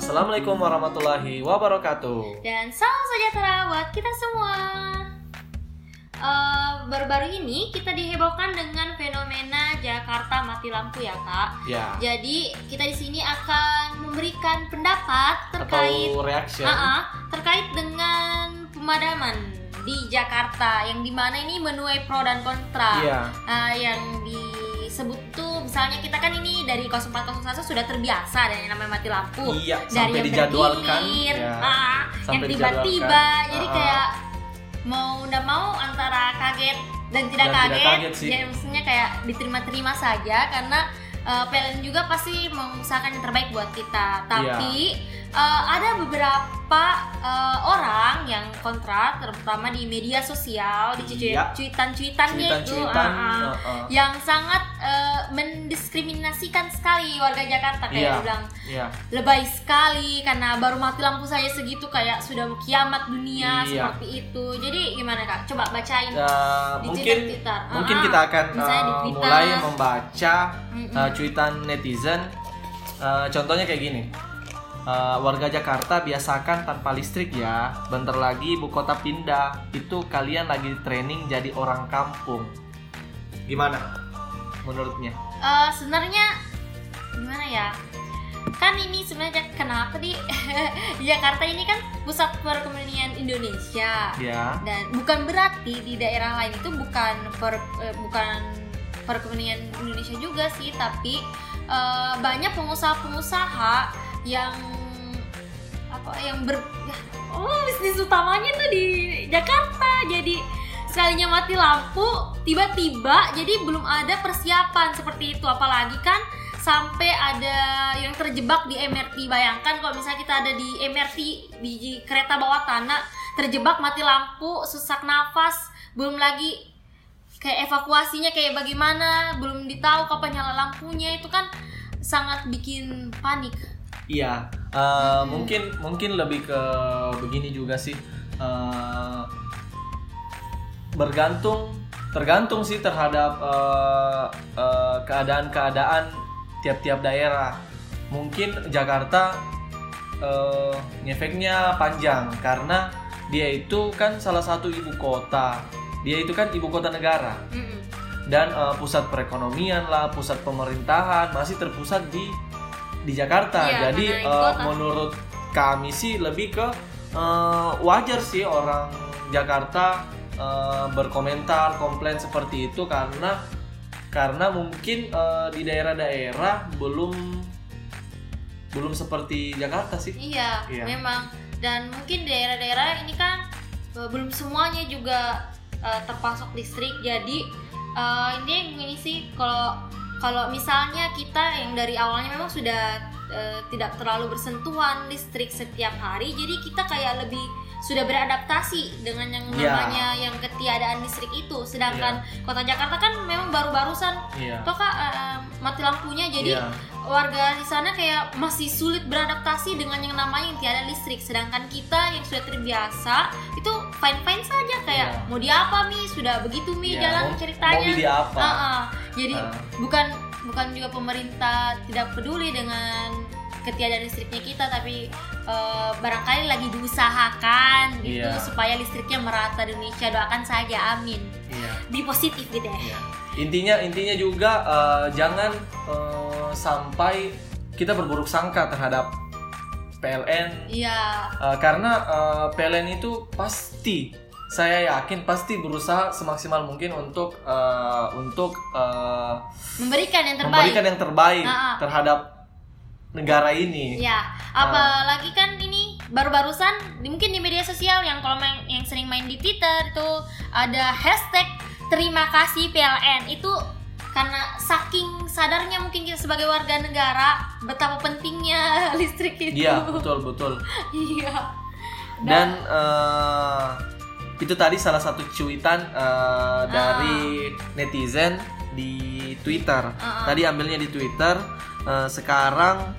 Assalamualaikum warahmatullahi wabarakatuh. Dan salam sejahtera buat kita semua. Eh, baru-baru ini kita dihebohkan dengan fenomena Jakarta mati lampu ya kak. Ya. Jadi kita di sini akan memberikan pendapat terkait Atau reaction. Ah, ah, terkait dengan pemadaman di Jakarta yang di mana ini menuai pro dan kontra. Iya. Ah, yang disebut tuh misalnya kita kan ini dari 0401 sudah terbiasa dengan yang namanya mati lampu Iya, dari sampai yang dijadwalkan. Ya. ah, yang Sampai tiba-tiba jadi Ah, ah. kayak mau udah mau antara kaget dan tidak Dan tidak kaget, kaget sih. ya maksudnya kayak diterima-terima saja karena uh, PLN juga pasti mengusahakan yang terbaik buat kita tapi Iya. Uh, ada beberapa uh, orang yang kontra terutama di media sosial di Iya. cuitan-cuitannya itu Cuitan-cuitan. ah, ah uh-uh. yang sangat uh, mendiskriminasikan sekali warga Jakarta kayak Iya. bilang Iya. lebay sekali karena baru mati lampu saja segitu kayak sudah kiamat dunia Iya. seperti itu jadi gimana kak coba bacain Uh, Di mungkin Twitter-Twitter. mungkin Ah, kita akan uh, Twitter. mulai membaca uh, cuitan netizen. Uh, contohnya kayak gini. Uh, warga Jakarta biasakan tanpa listrik ya. Bentar lagi ibu kota pindah. Itu kalian lagi training jadi orang kampung. Gimana? Menurutnya? Eh, sebenarnya gimana ya kan ini sebenarnya kenapa di Jakarta ini kan pusat perekonomian Indonesia Ya. dan bukan berarti di daerah lain itu bukan per, eh, bukan perekonomian Indonesia juga sih tapi eh, banyak pengusaha-pengusaha yang apa yang ber ya, oh bisnis utamanya tuh di Jakarta. Jadi sekalinya mati lampu tiba-tiba jadi belum ada persiapan seperti itu. Apalagi kan sampai ada yang terjebak di MRT bayangkan kalau misalnya kita ada di MRT di kereta bawah tanah terjebak mati lampu sesak nafas belum lagi kayak evakuasinya kayak bagaimana belum ditahu kapan nyala lampunya itu kan sangat bikin panik Iya, uh, mungkin mungkin lebih ke begini juga sih. Uh, bergantung tergantung sih terhadap uh, uh, keadaan-keadaan tiap-tiap daerah. Mungkin Jakarta uh, ngefeknya panjang karena dia itu kan salah satu ibu kota. Dia itu kan ibu kota negara Mm-mm. dan uh, pusat perekonomian lah, pusat pemerintahan masih terpusat di di Jakarta. Iya, Jadi uh, menurut kami sih lebih ke uh, wajar sih orang Jakarta uh, berkomentar, komplain seperti itu karena karena mungkin uh, di daerah-daerah belum belum seperti Jakarta sih. Iya, Iya. memang. Dan mungkin daerah-daerah ini kan belum semuanya juga eh, terpasok listrik. Jadi eh, ini ini sih kalau kalau misalnya kita yang dari awalnya memang sudah eh, tidak terlalu bersentuhan listrik setiap hari, jadi kita kayak lebih sudah beradaptasi dengan yang Iya. namanya yang ketiadaan listrik itu. Sedangkan kota Jakarta kan memang baru-barusan Iya. toh Kak, eh, mati lampunya jadi Iya. warga di sana kayak masih sulit beradaptasi dengan yang namanya yang tiada listrik sedangkan kita yang sudah terbiasa itu fine fine saja kayak Iya. mau diapa mi sudah begitu mi Iya, jalan mau- ceritanya mau di apa? Ah, ah. Jadi Ah. bukan bukan juga pemerintah tidak peduli dengan ketiadaan listriknya kita tapi eh, barangkali lagi diusahakan gitu Iya. supaya listriknya merata di Indonesia doakan saja amin Iya. di positif gitu ya Iya. Intinya intinya juga eh, jangan eh, sampai kita berburuk sangka terhadap PLN iya Eh, karena eh, PLN itu pasti saya yakin pasti berusaha semaksimal mungkin untuk eh, untuk eh, memberikan yang terbaik memberikan yang terbaik Ah, ah. terhadap negara ini. Ya, apalagi kan ini baru-barusan mungkin di media sosial yang kalau main, yang sering main di Twitter itu ada hashtag terima kasih PLN itu karena saking sadarnya mungkin kita sebagai warga negara betapa pentingnya listrik itu. Iya betul betul. Iya. Dan eh, itu tadi salah satu cuitan eh, dari netizen di Twitter. Ah. Tadi ambilnya di Twitter. Eh, sekarang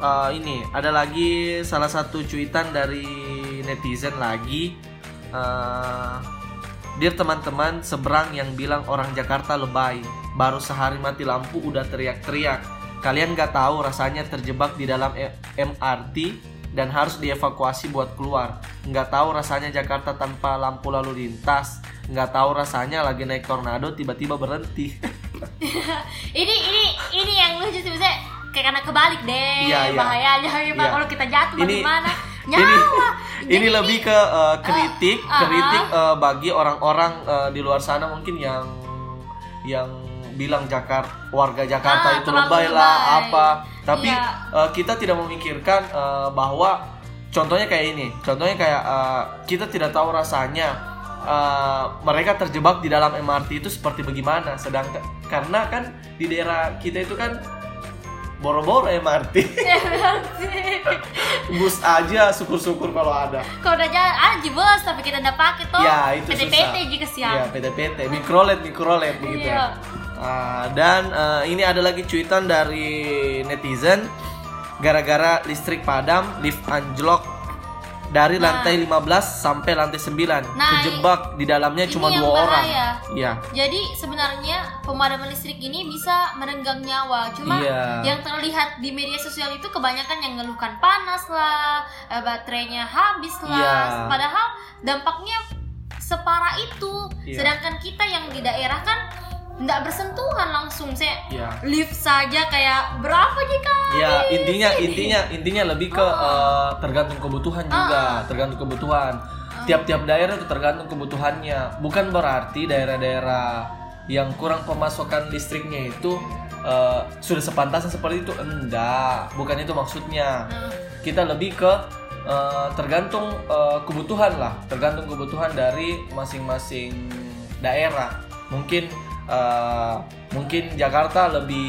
eh, ini ada lagi salah satu cuitan dari netizen lagi. Eh, Dear teman-teman seberang yang bilang orang Jakarta lebay, baru sehari mati lampu udah teriak-teriak. Kalian nggak tahu rasanya terjebak di dalam MRT dan harus dievakuasi buat keluar. Nggak tahu rasanya Jakarta tanpa lampu lalu lintas. Nggak tahu rasanya lagi naik tornado tiba-tiba berhenti. ini ini ini yang lucu sih kayak karena kebalik deh Iya, iya. bahayanya ya, Pak. Kalau kita jatuh Ini- bagaimana ini nyawa ini lebih ke uh, kritik, uh, uh, kritik uh, bagi orang-orang uh, di luar sana mungkin yang yang bilang Jakarta warga Jakarta Ah, itu lebay lah apa. Tapi Iya. uh, kita tidak memikirkan uh, bahwa contohnya kayak ini. Contohnya kayak uh, kita tidak tahu rasanya uh, mereka terjebak di dalam MRT itu seperti bagaimana. Sedangkan karena kan di daerah kita itu kan boro-boro MRT. Bus aja syukur-syukur kalau ada. kalau udah jalan ah bos tapi kita udah pakai tuh Ya, itu PT-PT susah. juga siang Iya, PT-PT, mikrolet, mikrolet begitu. Iya. Ah, dan eh, ini ada lagi cuitan dari netizen gara-gara listrik padam, lift anjlok dari Nah. lantai 15 sampai lantai 9. Nah, Kejebak di dalamnya cuma dua orang. bahaya. Iya. Jadi sebenarnya pemadaman listrik ini bisa merenggang nyawa. Cuma Iya. yang terlihat di media sosial itu kebanyakan yang ngeluhkan panas lah, eh, baterainya habis lah. Iya. Padahal dampaknya separah itu. Iya. Sedangkan kita yang di daerah kan nggak bersentuhan langsung. Saya Iya. lift saja kayak berapa jika? Ya intinya intinya intinya lebih ke eh, tergantung kebutuhan juga, tergantung kebutuhan. Tiap-tiap daerah itu tergantung kebutuhannya. Bukan berarti daerah-daerah yang kurang pemasukan listriknya itu eh, sudah sepantasnya seperti itu. Enggak, bukan itu maksudnya. Kita lebih ke eh, tergantung eh, kebutuhan lah, tergantung kebutuhan dari masing-masing daerah. Mungkin eh, mungkin Jakarta lebih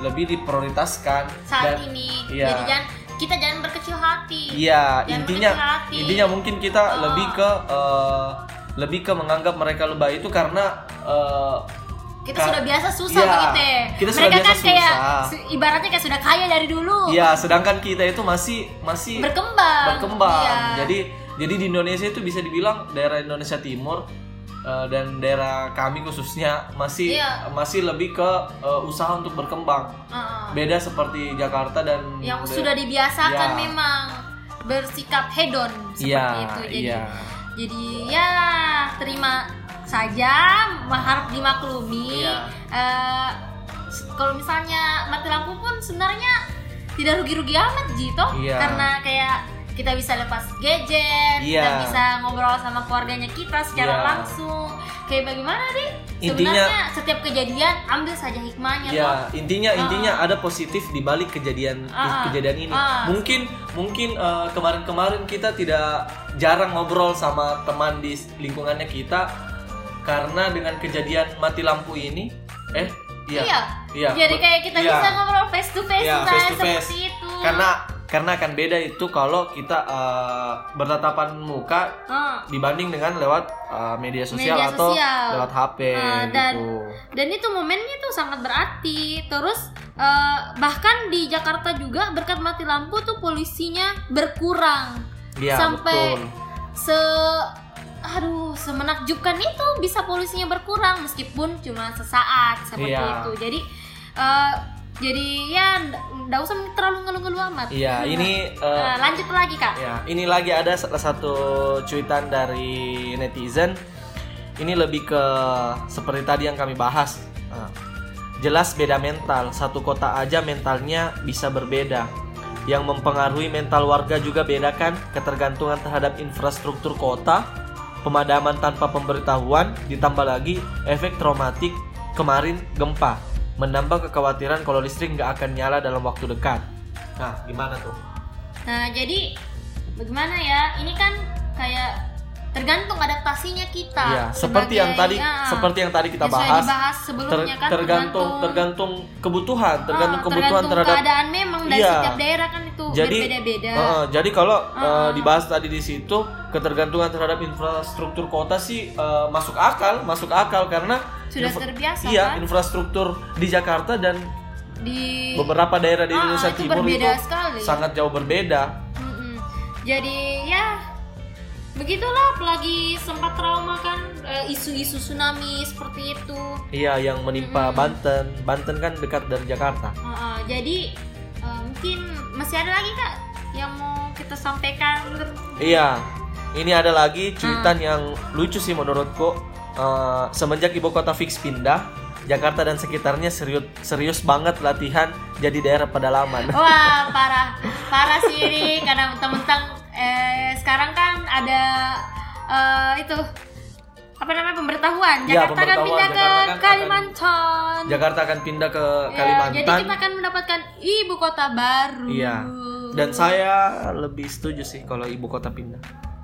lebih diprioritaskan saat dan ini. iya. Jadi jangan kita jangan berkecil hati. Iya, intinya hati. intinya mungkin kita Oh. lebih ke eh, lebih ke menganggap mereka lebay itu karena eh, kita Ka- sudah biasa susah Iya, begitu ya. kita sudah Mereka biasa kan kayak susah. ibaratnya kayak sudah kaya dari dulu. ya sedangkan kita itu masih masih Berkembang. berkembang. Iya. Jadi jadi di Indonesia itu bisa dibilang daerah Indonesia Timur eh, dan daerah kami khususnya masih Iya. masih lebih ke eh, usaha untuk berkembang. Heeh. Beda seperti Jakarta dan yang da- sudah dibiasakan Iya. memang bersikap hedon seperti Iya, itu. Jadi iya. jadi ya terima saja harap dimaklumi. Iya. Eh, s- kalau misalnya mati lampu pun sebenarnya tidak rugi-rugi amat Jito Iya. karena kayak kita bisa lepas gadget, kita Iya. bisa ngobrol sama keluarganya kita secara Iya. langsung. Kayak bagaimana deh? Intinya- Sebenarnya setiap kejadian ambil saja hikmahnya Ya, toh. intinya intinya ada positif di balik kejadian Ah, kejadian ini. ah. Mungkin mungkin eh, kemarin-kemarin kita tidak jarang ngobrol sama teman di lingkungannya kita karena dengan kejadian mati lampu ini eh iya. Iya. Iya. Jadi kayak kita Iya. bisa ngobrol face to face Iya, face to face. seperti itu. Karena karena akan beda itu kalau kita eh, bertatapan muka Ah. dibanding dengan lewat eh, media sosial Media atau sosial. lewat HP Ah, dan gitu. dan itu momennya tuh sangat berarti. Terus eh, bahkan di Jakarta juga berkat mati lampu tuh polisinya berkurang Iya, sampai betul. se aduh semenakjubkan itu bisa polisinya berkurang meskipun cuma sesaat seperti Iya. itu. Jadi eh, jadi ya nggak usah terlalu ngeluh-ngeluh amat. Iya, ini eh, Eh, lanjut lagi kak. Ya, ini lagi ada salah satu cuitan dari netizen. Ini lebih ke seperti tadi yang kami bahas. Nah, jelas beda mental. Satu kota aja mentalnya bisa berbeda. Yang mempengaruhi mental warga juga beda kan? Ketergantungan terhadap infrastruktur kota, pemadaman tanpa pemberitahuan, ditambah lagi efek traumatik kemarin gempa, menambah kekhawatiran kalau listrik nggak akan nyala dalam waktu dekat. Nah, gimana tuh? Nah, jadi bagaimana ya? Ini kan kayak tergantung adaptasinya kita. Ya, seperti yang tadi ya, seperti yang tadi kita bahas, dibahas ter- sebelumnya kan tergantung tergantung kebutuhan, tergantung Ah, kebutuhan tergantung terhadap keadaan memang dari Iya. setiap daerah kan itu jadi berbeda-beda. Heeh, jadi kalau Ah. dibahas tadi di situ ketergantungan terhadap infrastruktur kota sih eh, masuk akal, masuk akal karena Sudah infra- terbiasa iya, kan? infrastruktur di Jakarta dan Di beberapa daerah di Ah, Indonesia itu Timur berbeda itu sekali. sangat jauh berbeda. Mm-mm. Jadi ya begitulah apalagi sempat trauma kan eh, isu-isu tsunami seperti itu Iya, yang menimpa Mm. Banten. Banten kan dekat dari Jakarta. Heeh, jadi eh, mungkin masih ada lagi kak yang mau kita sampaikan Iya, ini ada lagi cuitan Hmm. yang lucu sih menurutku. Eh, semenjak ibu kota fix pindah, Jakarta dan sekitarnya serius serius banget latihan jadi daerah pedalaman. wah parah parah sih ini karena mentang-mentang eh, sekarang kan ada eh, itu apa namanya pemberitahuan Ya, Jakarta akan pindah ke kan akan- Kalimantan Jakarta akan pindah ke Ya, jadi Kalimantan. kita akan mendapatkan ibu kota baru Iya. Dan saya lebih setuju sih kalau ibu kota pindah.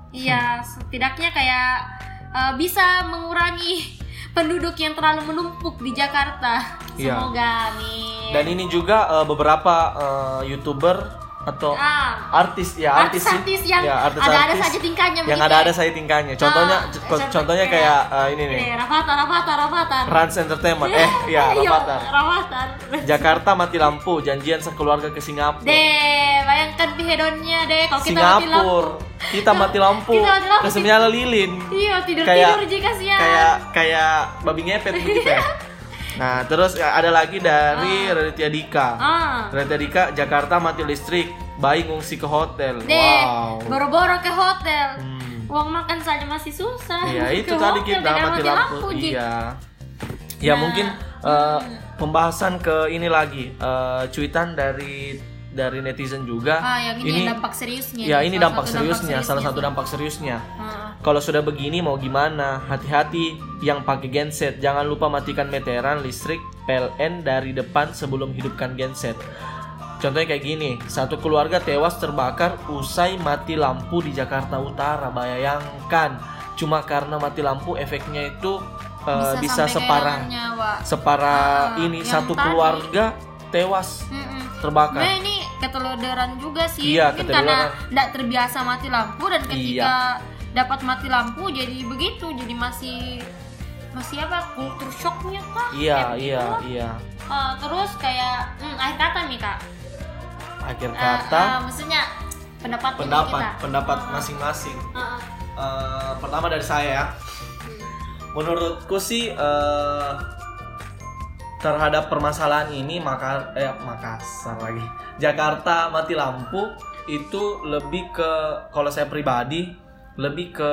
Iya, setidaknya kayak uh, bisa mengurangi penduduk yang terlalu menumpuk di Jakarta. Iya. Semoga amin. Dan ini juga eh, beberapa eh, youtuber atau ah, artis ya artis, artis-artis yang Ya, ada-ada artis-artis saja tingkahnya yang ada-ada ya. saya tingkahnya. Contohnya Ah, co- contoh- contohnya kayak- eh, ini nih. Rafathar, Rafathar, Rafathar. Rans Entertainment. Eh, ya, Rafathar. Rafathar. Jakarta mati lampu, janjian sekeluarga ke Singapura. Deh, bayangkan pihedonnya deh kalau kita mati lampu. Kita mati lampu. Kita mati lampu. Lilin. Iya, tidur-tidur Kayak- Ji kasihan. Kayak kayak babi ngepet begitu ya. Nah, terus ya, ada lagi dari Raditya Dika. Ah. Raditya Dika, Jakarta mati listrik, bayi ngungsi ke hotel. Deh, Wow. boro-boro ke hotel. Hmm. Uang makan saja masih susah. Iya, itu Ke tadi hotel kita dengan mati lampu. Ji. Iya. Ya Nah, mungkin eh, pembahasan ke ini lagi, eh, cuitan dari dari netizen juga. Ah, yang ini, dampak seriusnya. Ya, ini dampak seriusnya, salah satu dampak seriusnya. Ah, Kalau sudah begini mau gimana? Hati-hati yang pakai genset. Jangan lupa matikan meteran listrik PLN dari depan sebelum hidupkan genset. Contohnya kayak gini, satu keluarga tewas terbakar usai mati lampu di Jakarta Utara. Bayangkan, cuma karena mati lampu efeknya itu eh, bisa, separah nyawa. separah Ah, ini satu tadi. keluarga tewas Mm-mm. Terbakar. Nah, ini keteloderan juga sih. Iya, Mungkin karena tidak terbiasa mati lampu dan ketika Iya. dapat mati lampu jadi begitu, jadi masih masih apa kultur shocknya kak? Iya, Kayak iya, begitulah. iya. Ah, terus kayak hmm, akhir kata nih kak. Akhir Ah, kata ah, maksudnya pendapat pendapat kita. pendapat masing-masing. ah, ah. Eh, pertama dari saya ya. Hmm. menurutku sih eh, terhadap permasalahan ini maka eh Makassar lagi Jakarta mati lampu itu lebih ke kalau saya pribadi lebih ke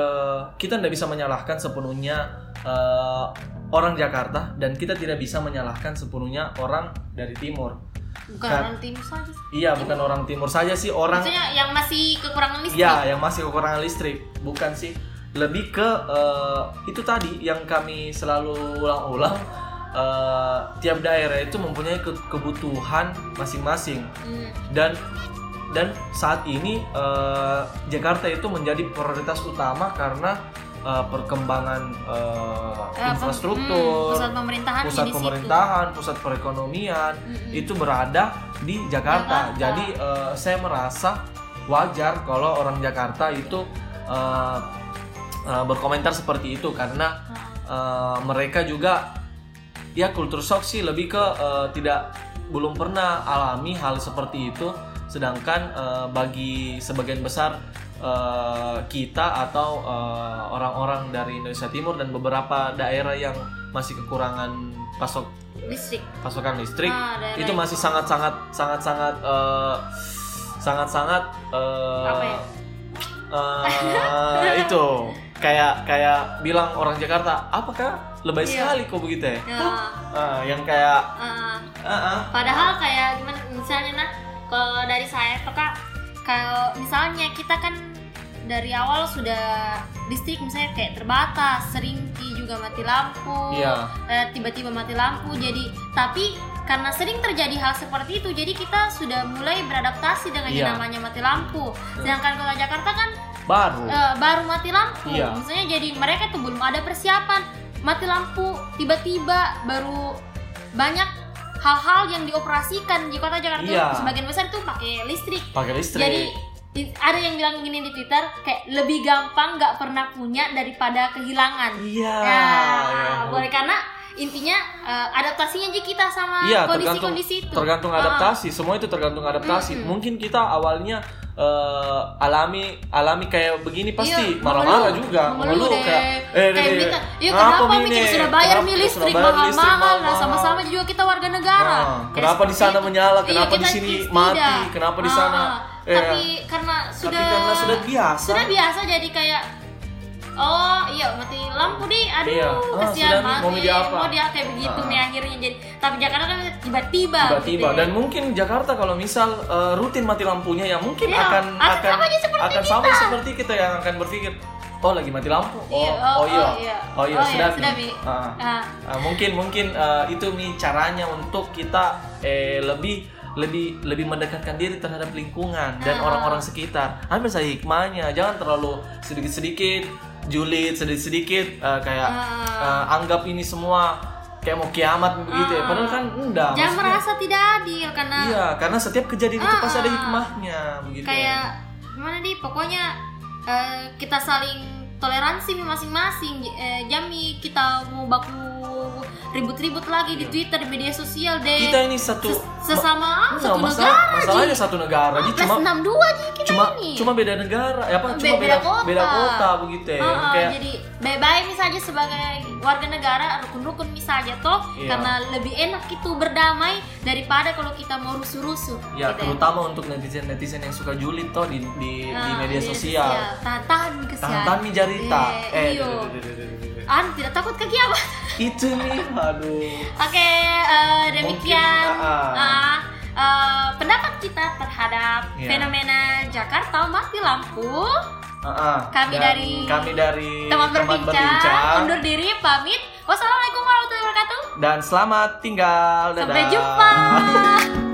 kita tidak bisa menyalahkan sepenuhnya eh, orang Jakarta dan kita tidak bisa menyalahkan sepenuhnya orang dari timur Bukan Kan- orang timur saja. sih. iya bukan orang timur saja sih orang Maksudnya yang masih kekurangan listrik. Ya, yang masih kekurangan listrik, bukan sih. Lebih ke eh, itu tadi yang kami selalu ulang-ulang. Eh, tiap daerah itu mempunyai ke- kebutuhan masing-masing Hmm. dan dan saat ini eh, Jakarta itu menjadi prioritas utama karena eh, perkembangan eh, Eh, infrastruktur, hmm, pusat pemerintahan pusat situ. pemerintahan, pusat perekonomian Mm-mm. itu berada di Jakarta. Jakarta. Jadi eh, saya merasa wajar kalau orang Jakarta itu eh, eh, berkomentar seperti itu karena eh, mereka juga ya kultur shock sih lebih ke eh, tidak belum pernah alami hal seperti itu. Sedangkan eh, bagi sebagian besar eh, kita atau orang-orang dari Indonesia Timur dan beberapa daerah yang masih kekurangan pasok listrik. pasokan listrik Ah, itu masih sangat sangat sangat sangat sangat sangat eh, Apa ya? eh, itu kayak kayak bilang orang Jakarta apakah lebay Iya. sekali kok begitu ya Ya. Ah, yang kayak ah. ah, ah, Padahal kayak gimana misalnya nah kalau dari saya tuh kak kalau misalnya kita kan dari awal sudah listrik misalnya kayak terbatas, seringki juga mati lampu, Iya. eh, tiba-tiba mati lampu. Jadi tapi karena sering terjadi hal seperti itu, jadi kita sudah mulai beradaptasi dengan yang Iya. namanya mati lampu. Sedangkan kota Jakarta kan baru eh, baru mati lampu. Iya. Misalnya jadi mereka tuh belum ada persiapan mati lampu tiba-tiba baru banyak hal-hal yang dioperasikan di kota Jakarta Iya. sebagian besar tuh pakai listrik. pakai listrik Jadi di- ada yang bilang gini di Twitter kayak lebih gampang nggak pernah punya daripada kehilangan. iya Ya, ya. boleh karena intinya eh, adaptasinya aja kita sama Iya, tergantung kondisi-kondisi itu tergantung Ah, adaptasi. Semua itu tergantung adaptasi. Mm-mm. Mungkin kita awalnya eh, alami alami kayak begini pasti Iya, marah-marah mengeluh. juga, Mengeluh kayak eh kayak minta, ya kenapa kenapa Mi begini? kita sudah bayar kita listrik mahal-mahal nah sama-sama juga kita warga negara Ah, Ya, kenapa di sana menyala? Iya, Kenapa di sini tidak. mati? Kenapa di Ah, sana? Eh, tapi karena sudah Tapi karena sudah biasa. sudah biasa jadi kayak Oh iya mati lampu di, aduh Iya. Ah, Mi. mati. Mau dia apa? Mau dia kayak begitu Ah. nih akhirnya jadi. Tapi Jakarta kan tiba-tiba. tiba-tiba gitu. dan mungkin Jakarta kalau misal eh, rutin mati lampunya ya mungkin Iya, akan akan akan sama akan sama kita. seperti kita yang akan berpikir oh lagi mati lampu oh Iya, oh, iya oh, iya. oh iya Oh, sudah iya, sudah, Mi. Mi. Ah. Ah. Ah, mungkin mungkin eh, itu mi caranya untuk kita eh, lebih lebih lebih mendekatkan diri terhadap lingkungan dan Ah. orang-orang sekitar. Ambil saja hikmahnya, jangan terlalu sedikit-sedikit julid, sedikit-sedikit eh, kayak Ah. eh, anggap ini semua kayak mau kiamat begitu ya. Ah. Padahal kan enggak. Jangan maksudnya- merasa tidak adil karena Iya, karena setiap kejadian itu Ah, pasti ada ah. hikmahnya begitu. kayak gimana di pokoknya eh, kita saling toleransi nih masing-masing eh, jami kita mau baku ribut-ribut lagi di Iya. Twitter di media sosial deh. Kita ini satu Ses- sesama Enggak, satu masalah, negara masalahnya satu negara, plus cuma 62 Ji kita cuma ini. cuma beda negara. Ya apa? Cuma Be- beda beda kota. beda kota begitu ya. Ah, ah, kayak jadi baik-baik misalnya sebagai warga negara rukun-rukun misalnya toh Iya. karena lebih enak itu berdamai daripada kalau kita mau rusuh-rusuh ya gitu terutama untuk netizen netizen yang suka julid toh di di, di Nah, media sosial tahan-tahan nih kesian tahan mi jarita Eh, iyo. duh, duh. An tidak takut ke kiamat itu nih aduh Oke, eh, demikian Mungkin, ah, ah. ah, eh, pendapat kita terhadap Iya. fenomena Jakarta mati lampu. Kami Dan dari kami dari Teman berbincang, berbincang. undur diri, pamit. Wassalamualaikum warahmatullahi wabarakatuh. dan selamat tinggal dadah Sampai jumpa.